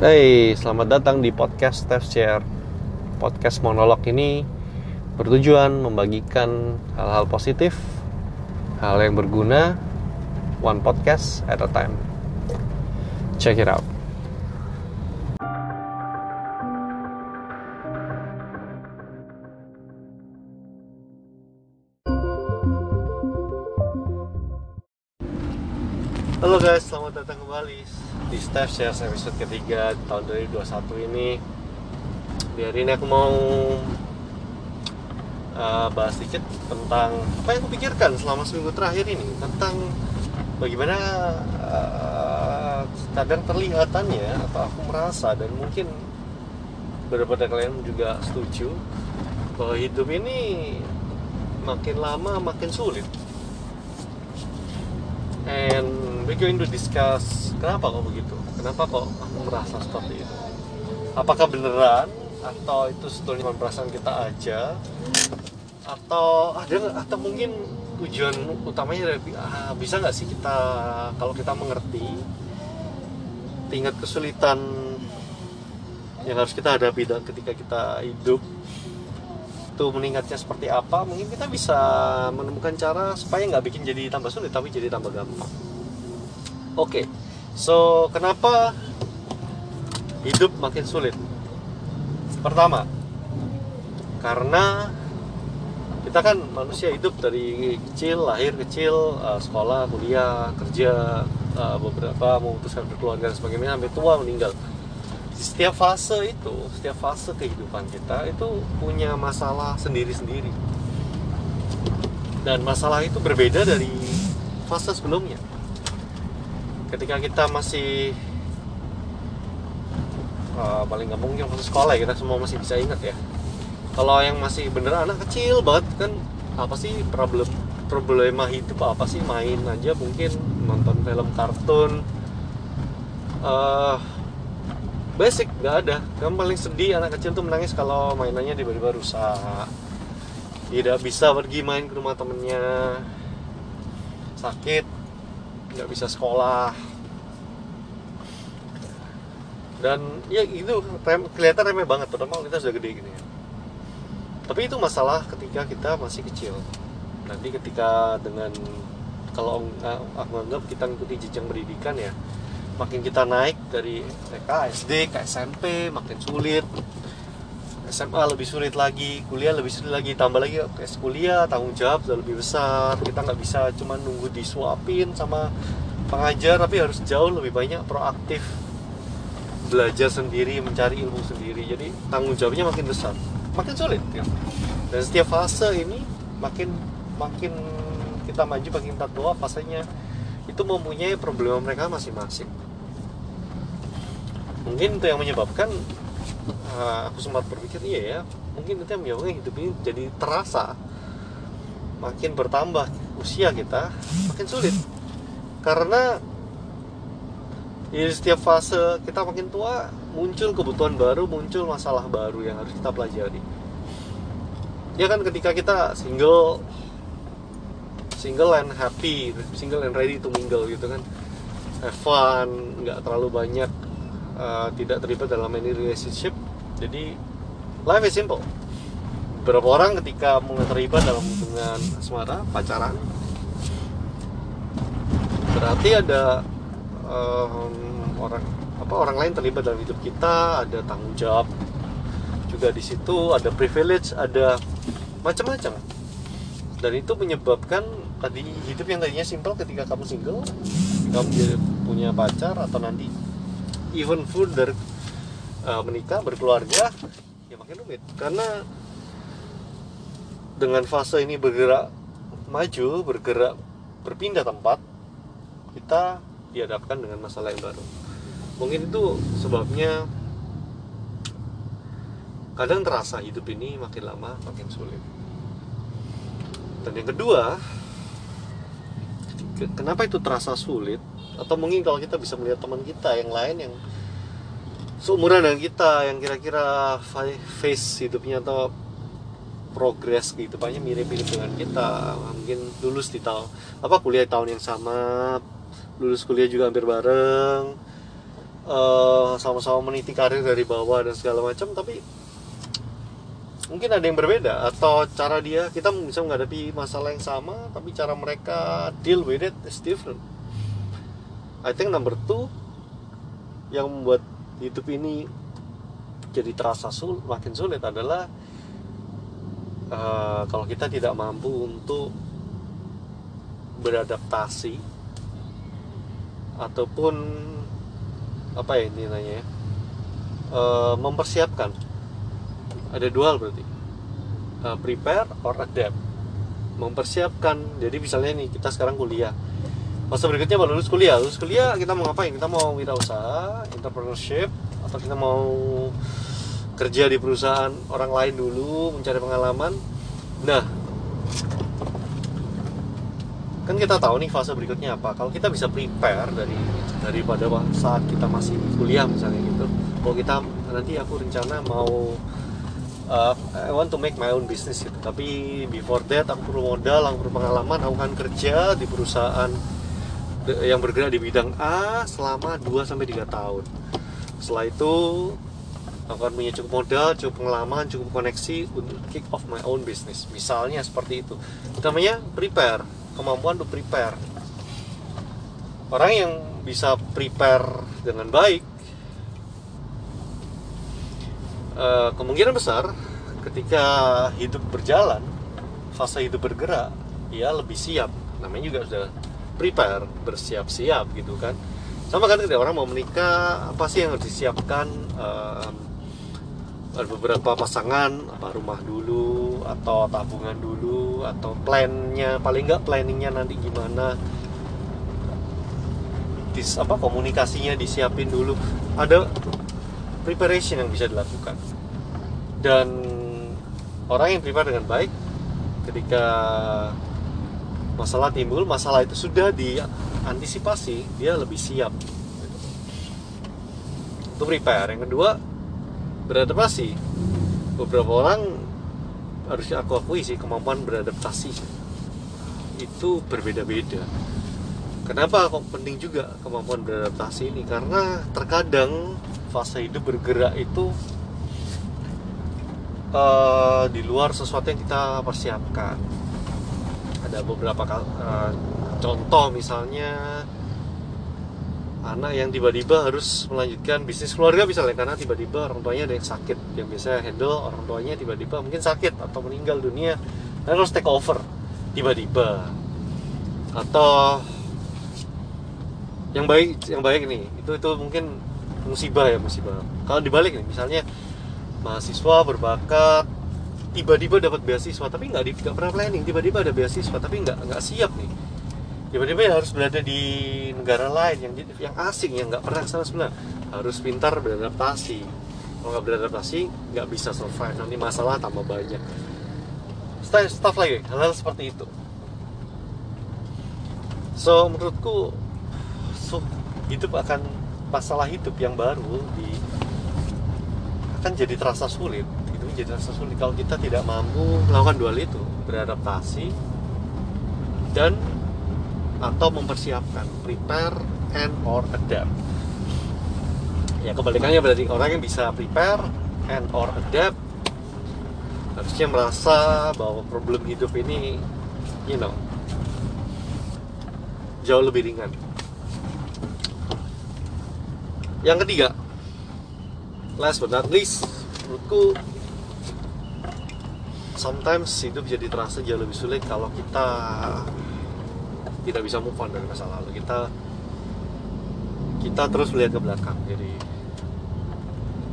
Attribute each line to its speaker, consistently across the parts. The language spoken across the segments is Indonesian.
Speaker 1: Hey, selamat datang di podcast Steph Share. Podcast monolog ini bertujuan membagikan hal-hal positif, hal yang berguna, one podcast at a time. Check it out. Di Steph Share episode ketiga tahun 2021 ini. Di hari ini aku mau uh, bahas sedikit tentang apa yang aku pikirkan selama seminggu terakhir ini tentang bagaimana uh, kadang terlihatannya atau aku merasa dan mungkin beberapa dari kalian juga setuju bahwa hidup ini makin lama makin sulit and we're going to discuss kenapa kok begitu kenapa kok aku merasa seperti itu? Apakah beneran? Atau itu sebetulnya perasaan kita aja? Atau ada atau mungkin tujuan utamanya dari ah, bisa nggak sih kita kalau kita mengerti tingkat kesulitan yang harus kita hadapi dan ketika kita hidup itu meningkatnya seperti apa? Mungkin kita bisa menemukan cara supaya nggak bikin jadi tambah sulit tapi jadi tambah gampang. Oke. okay. So kenapa hidup makin sulit? Pertama karena kita kan manusia hidup dari kecil lahir kecil uh, sekolah kuliah kerja uh, beberapa memutuskan berkeluarga dan sebagainya sampai tua meninggal. Setiap fase itu setiap fase kehidupan kita itu punya masalah sendiri-sendiri. Dan masalah itu berbeda dari fase sebelumnya ketika kita masih uh, paling nggak mungkin fase sekolah ya kita semua masih bisa ingat ya. Kalau yang masih bener anak kecil banget kan apa sih problem problema hidup apa sih? Main aja mungkin nonton film kartun. Uh, basic nggak ada. Yang paling sedih anak kecil tuh menangis kalau mainannya tiba-tiba rusak. Tidak bisa pergi main ke rumah temennya. Sakit nggak bisa sekolah. Dan ya itu rem, kelihatan remeh banget terutama kita sudah gede gini. Ya tapi itu masalah ketika kita masih kecil. Nanti ketika dengan kalau aku anggap kita ngikuti jenjang pendidikan ya makin kita naik dari TK, SD ke SMP makin sulit SMA lebih sulit lagi kuliah lebih sulit lagi tambah lagi ke kuliah tanggung jawab sudah lebih besar kita nggak bisa cuma nunggu disuapin sama pengajar tapi harus jauh lebih banyak proaktif belajar sendiri mencari ilmu sendiri jadi tanggung jawabnya makin besar makin sulit ya. dan setiap fase ini makin makin kita maju makin kita tua fasenya itu mempunyai problema mereka masing-masing mungkin itu yang menyebabkan uh, aku sempat berpikir iya ya mungkin itu yang menyebabkan hidup ini jadi terasa. Makin bertambah usia kita makin sulit. Karena di setiap fase kita makin tua muncul kebutuhan baru muncul masalah baru yang harus kita pelajari. Ya kan ketika kita single single and happy single and ready to mingle gitu kan. Have fun nggak terlalu banyak uh, tidak terlibat dalam any relationship. Jadi life is simple. Beberapa orang ketika mulai terlibat dalam hubungan asmara pacaran? Berarti ada um, orang apa orang lain terlibat dalam hidup kita ada tanggung jawab juga di situ ada privilege ada macam-macam. Dan itu menyebabkan tadi hidup yang tadinya simple ketika kamu single kamu punya pacar atau nanti even further uh, menikah berkeluarga ya makin rumit. Karena dengan fase ini bergerak maju bergerak berpindah tempat kita dihadapkan dengan masalah yang baru. Mungkin itu sebabnya kadang terasa hidup ini makin lama makin sulit. Dan yang kedua kenapa itu terasa sulit atau mungkin kalau kita bisa melihat teman kita yang lain yang seumuran dengan kita yang kira-kira face hidupnya atau progres kehidupannya mirip-mirip dengan kita. Mungkin lulus di tahun apa kuliah tahun yang sama lulus kuliah juga hampir bareng eh, sama-sama meniti karir dari bawah dan segala macam tapi mungkin ada yang berbeda. Atau cara dia kita bisa menghadapi masalah yang sama tapi cara mereka deal with it is different I think number two yang membuat hidup ini jadi terasa sul makin sulit adalah uh, kalau kita tidak mampu untuk beradaptasi ataupun apa ya ini nanya ya uh, mempersiapkan. Ada dua hal berarti. Uh, prepare or adapt. Mempersiapkan. Jadi misalnya nih kita sekarang kuliah masa berikutnya baru lulus kuliah? Lulus kuliah kita mau ngapain? Kita mau wirausaha entrepreneurship atau kita mau kerja di perusahaan orang lain dulu mencari pengalaman? Nah kan kita tahu nih fase berikutnya apa. Kalau kita bisa prepare dari daripada saat kita masih kuliah misalnya gitu kalau kita nanti aku rencana mau uh, I want to make my own business gitu. Tapi before that aku perlu modal aku perlu pengalaman aku akan kerja di perusahaan yang bergerak di bidang A selama 2 sampai 3 tahun. Setelah itu akan punya cukup modal, cukup pengalaman, cukup koneksi untuk kick off my own business. Misalnya seperti itu. Namanya prepare, kemampuan untuk prepare. Orang yang bisa prepare dengan baik uh, kemungkinan besar ketika hidup berjalan fase hidup bergerak ya lebih siap namanya juga sudah prepare bersiap-siap gitu kan. Sama kan ketika orang mau menikah apa sih yang harus disiapkan um, beberapa pasangan apa rumah dulu atau tabungan dulu atau plannya paling nggak planningnya nanti gimana. Dis apa komunikasinya disiapin dulu. Ada preparation yang bisa dilakukan. Dan orang yang prepare dengan baik ketika masalah timbul masalah itu sudah diantisipasi dia lebih siap. Itu prepare. Yang kedua beradaptasi. Beberapa orang harus aku akui sih kemampuan beradaptasi itu berbeda-beda. Kenapa kok penting juga kemampuan beradaptasi ini? Karena terkadang fase hidup bergerak itu uh, di luar sesuatu yang kita persiapkan ada beberapa uh, contoh misalnya anak yang tiba-tiba harus melanjutkan bisnis keluarga misalnya karena tiba-tiba orang tuanya ada yang sakit yang biasa handle orang tuanya tiba-tiba mungkin sakit atau meninggal dunia dan harus take over tiba-tiba. Atau yang baik yang baik nih itu itu mungkin musibah ya musibah. Kalau dibalik nih misalnya mahasiswa berbakat tiba-tiba dapat beasiswa tapi nggak di nggak pernah planning. Tiba-tiba ada beasiswa tapi nggak nggak siap nih. Tiba-tiba ya harus berada di negara lain yang yang asing yang nggak pernah sebenarnya. Harus pintar beradaptasi. Kalau nggak beradaptasi nggak bisa survive. Nanti masalah tambah banyak. Stuff, stuff lagi hal-hal seperti itu. So menurutku so, hidup akan masalah hidup yang baru di akan jadi terasa sulit terasa sulit kalau kita tidak mampu melakukan dua itu beradaptasi dan atau mempersiapkan prepare and or adapt. Ya kebalikannya berarti orang yang bisa prepare and or adapt harusnya merasa bahwa problem hidup ini you know jauh lebih ringan. Yang ketiga last but not least menurutku sometimes hidup jadi terasa jauh lebih sulit kalau kita tidak bisa move on dari masa lalu. Kita kita terus melihat ke belakang. Jadi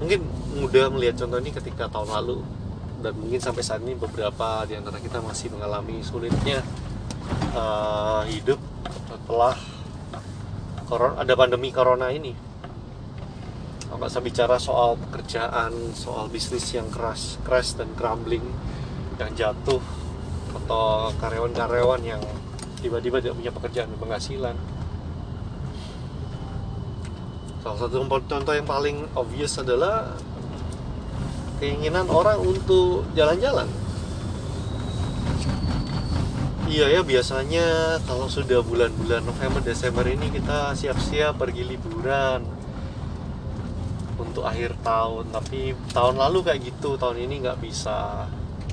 Speaker 1: mungkin mudah melihat contoh ini ketika tahun lalu dan mungkin sampai saat ini beberapa di antara kita masih mengalami sulitnya uh, hidup setelah ada pandemi corona ini. Nggak saya bicara soal pekerjaan soal bisnis yang keras crash dan crumbling yang jatuh. Atau karyawan-karyawan yang tiba-tiba tidak punya pekerjaan dan penghasilan. Salah satu contoh yang paling obvious adalah keinginan orang untuk jalan-jalan. Iya ya biasanya kalau sudah bulan-bulan November Desember ini kita siap-siap pergi liburan untuk akhir tahun. Tapi tahun lalu kayak gitu tahun ini nggak bisa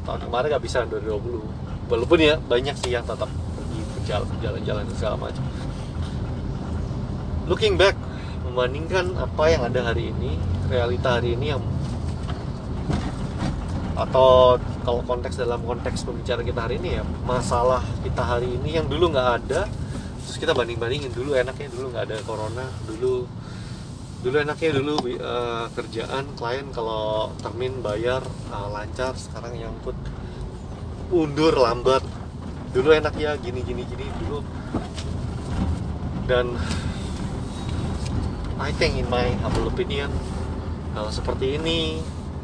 Speaker 1: tahun kemarin nggak bisa 2020 walaupun ya banyak sih yang tetap pergi jalan-jalan segala macam. Looking back membandingkan apa yang ada hari ini realita hari ini yang atau kalau konteks dalam konteks pembicaraan kita hari ini ya masalah kita hari ini yang dulu nggak ada terus kita banding bandingin dulu enaknya dulu nggak ada corona dulu dulu enaknya dulu uh, kerjaan klien kalau termin bayar uh, lancar sekarang nyangkut. Undur lambat. Dulu enak ya gini gini gini dulu. Dan I think in my humble opinion hal seperti ini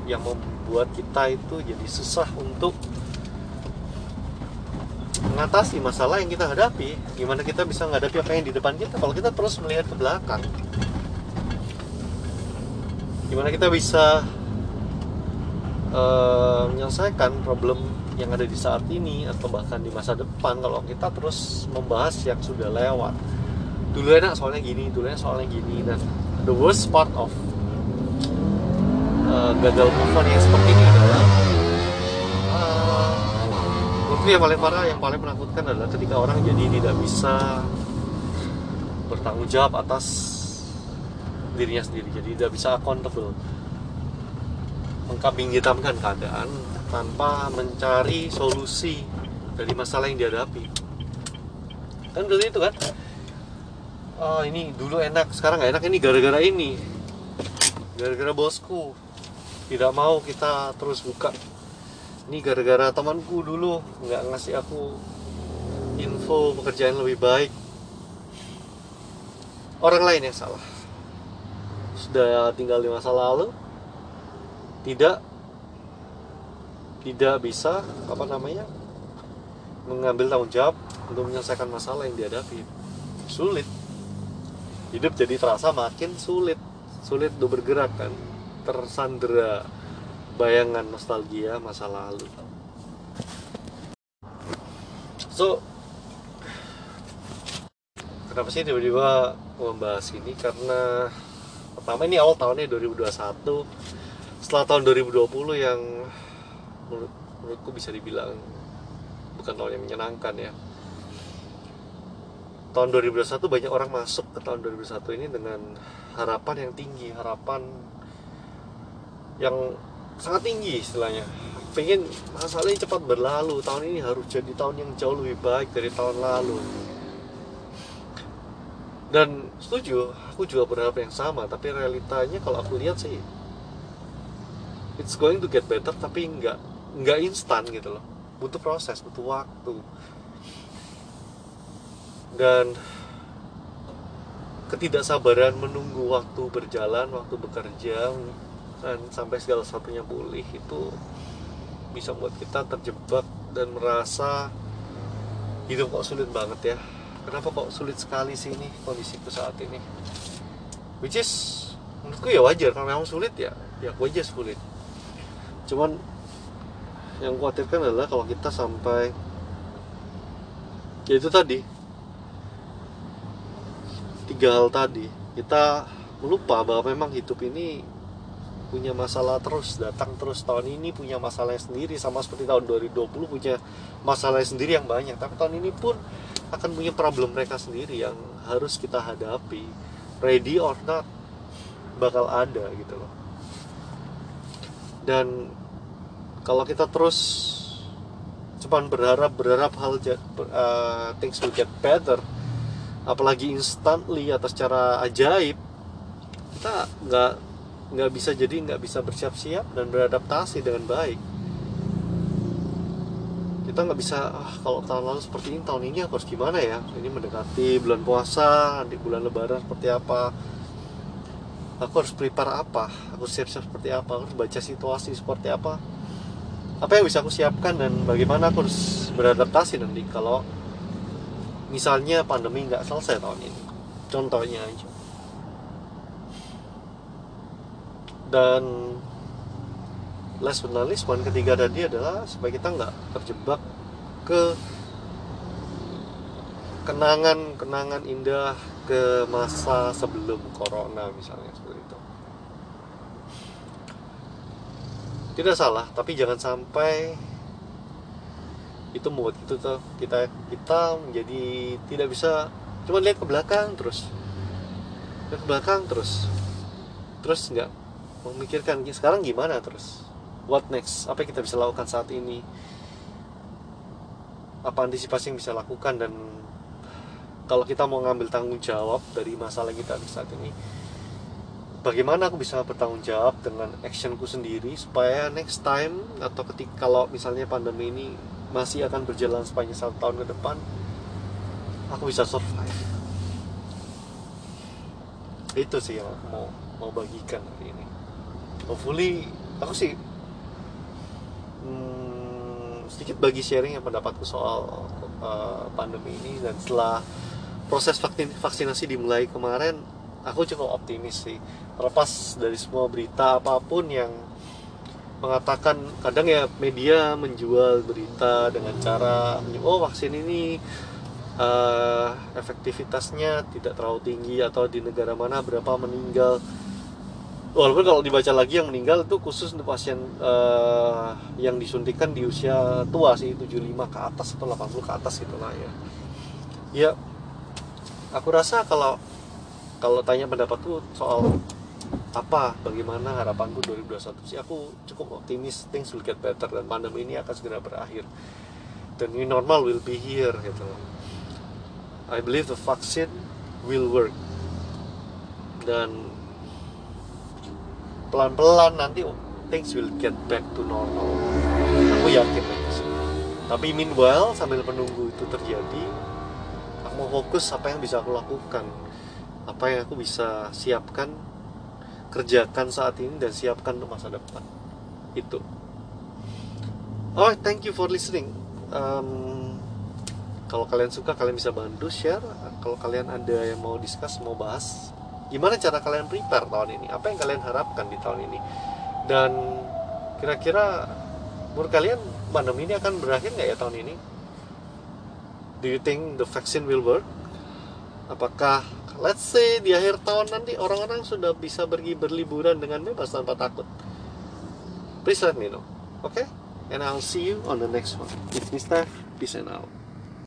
Speaker 1: yang membuat kita itu jadi susah untuk mengatasi masalah yang kita hadapi. Gimana kita bisa menghadapi apa yang di depan kita kalau kita terus melihat ke belakang gimana kita bisa uh, menyelesaikan problem yang ada di saat ini atau bahkan di masa depan kalau kita terus membahas yang sudah lewat. Dulu enak soalnya gini dulu enak soalnya gini dan the worst part of uh, gagal move on yang seperti ini adalah uh, yang paling parah yang paling menakutkan adalah ketika orang jadi tidak bisa bertanggung jawab atas dirinya sendiri. Jadi tidak bisa accountable mengkambing hitamkan keadaan tanpa mencari solusi dari masalah yang dihadapi. Kan berarti itu kan? Oh ini dulu enak sekarang nggak enak. Ini gara-gara ini. Gara-gara bosku. Tidak mau kita terus buka. Ini gara-gara temanku dulu. Nggak ngasih aku info pekerjaan lebih baik. Orang lain yang salah sudah tinggal di masa lalu tidak tidak bisa apa namanya mengambil tanggung jawab untuk menyelesaikan masalah yang dihadapi sulit hidup jadi terasa makin sulit sulit untuk bergerak kan tersandera bayangan nostalgia masa lalu. So, kenapa sih tiba-tiba membahas ini? Karena pertama ini awal tahunnya 2021, setelah tahun 2020 yang menurut, menurutku bisa dibilang bukan tahun yang menyenangkan ya. Tahun 2021 banyak orang masuk ke tahun 2021 ini dengan harapan yang tinggi, harapan yang sangat tinggi istilahnya. Pengen masalahnya cepat berlalu. Tahun ini harus jadi tahun yang jauh lebih baik dari tahun lalu. Dan setuju aku juga berharap yang sama tapi realitanya kalau aku lihat sih it's going to get better tapi nggak nggak instan gitu loh. Butuh proses butuh waktu. Dan ketidaksabaran menunggu waktu berjalan waktu bekerja dan sampai segala satunya pulih itu bisa buat kita terjebak dan merasa hidup kok sulit banget ya kenapa kok sulit sekali sih ini kondisiku saat ini? Which is menurutku ya wajar karena memang sulit ya ya aja sulit. Cuman yang khawatirkan adalah kalau kita sampai ya itu tadi tiga hal tadi kita lupa bahwa memang hidup ini punya masalah terus datang terus. Tahun ini punya masalah sendiri sama seperti tahun 2020 punya masalah sendiri yang banyak. Tapi tahun ini pun akan punya problem mereka sendiri yang harus kita hadapi ready or not bakal ada gitu loh. Dan kalau kita terus cuman berharap berharap hal uh, things will get better apalagi instantly atau secara ajaib kita nggak nggak bisa jadi nggak bisa bersiap-siap dan beradaptasi dengan baik. Kita nggak bisa ah, kalau tahun lalu seperti ini tahun ini harus gimana ya? Ini mendekati bulan puasa di bulan lebaran seperti apa? Aku harus prepare apa? Aku siap-siap seperti apa? Aku harus baca situasi seperti apa? Apa yang bisa aku siapkan dan bagaimana aku harus beradaptasi nanti kalau misalnya pandemi nggak selesai tahun ini? Contohnya aja dan last but not least poin ketiga tadi adalah supaya kita nggak terjebak ke kenangan-kenangan indah ke masa sebelum corona misalnya seperti itu. Tidak salah tapi jangan sampai itu membuat itu tuh kita kita menjadi tidak bisa cuma lihat ke belakang terus. Lihat ke belakang terus. Terus nggak memikirkan sekarang gimana terus? What next? Apa yang kita bisa lakukan saat ini? Apa antisipasi yang bisa lakukan? Dan kalau kita mau ngambil tanggung jawab dari masalah kita di saat ini bagaimana aku bisa bertanggung jawab dengan actionku sendiri supaya next time atau ketika kalau misalnya pandemi ini masih akan berjalan sepanjang satu tahun ke depan aku bisa survive. Itu sih yang mau mau bagikan hari ini hopefully aku sih hmm, sedikit bagi sharing yang pendapatku soal uh, pandemi ini. Dan setelah proses vaksin vaksinasi dimulai kemarin aku cukup optimis sih. Terlepas dari semua berita apa pun yang mengatakan kadang ya media menjual berita dengan cara oh vaksin ini uh, efektivitasnya tidak terlalu tinggi atau di negara mana berapa meninggal walaupun kalau dibaca lagi yang meninggal itu khusus untuk pasien uh, yang disuntikan di usia tua sih 75 ke atas atau 80 ke atas itulah ya. Ya aku rasa kalau kalau tanya pendapatku soal apa bagaimana harapanku 2021 sih aku cukup optimis things will get better dan pandemi ini akan segera berakhir. Dan new normal will be here gitu. I believe the vaccine will work. Dan pelan-pelan nanti things will get back to normal. Aku yakin itu tapi meanwhile sambil menunggu itu terjadi aku mau fokus apa yang bisa aku lakukan. Apa yang aku bisa siapkan kerjakan saat ini dan siapkan untuk masa depan. Itu. Oh thank you for listening. Um, kalau kalian suka kalian bisa bantu share. Kalau kalian ada yang mau discuss mau bahas gimana cara kalian prepare tahun ini? Apa yang kalian harapkan di tahun ini? Dan kira-kira menurut kalian pandemi ini akan berakhir nggak ya tahun ini? Do you think the vaccine will work? Apakah let's say di akhir tahun nanti orang-orang sudah bisa pergi berliburan dengan bebas tanpa takut? Please let me know okay? And I'll see you on the next one. It's me Steph. Peace and out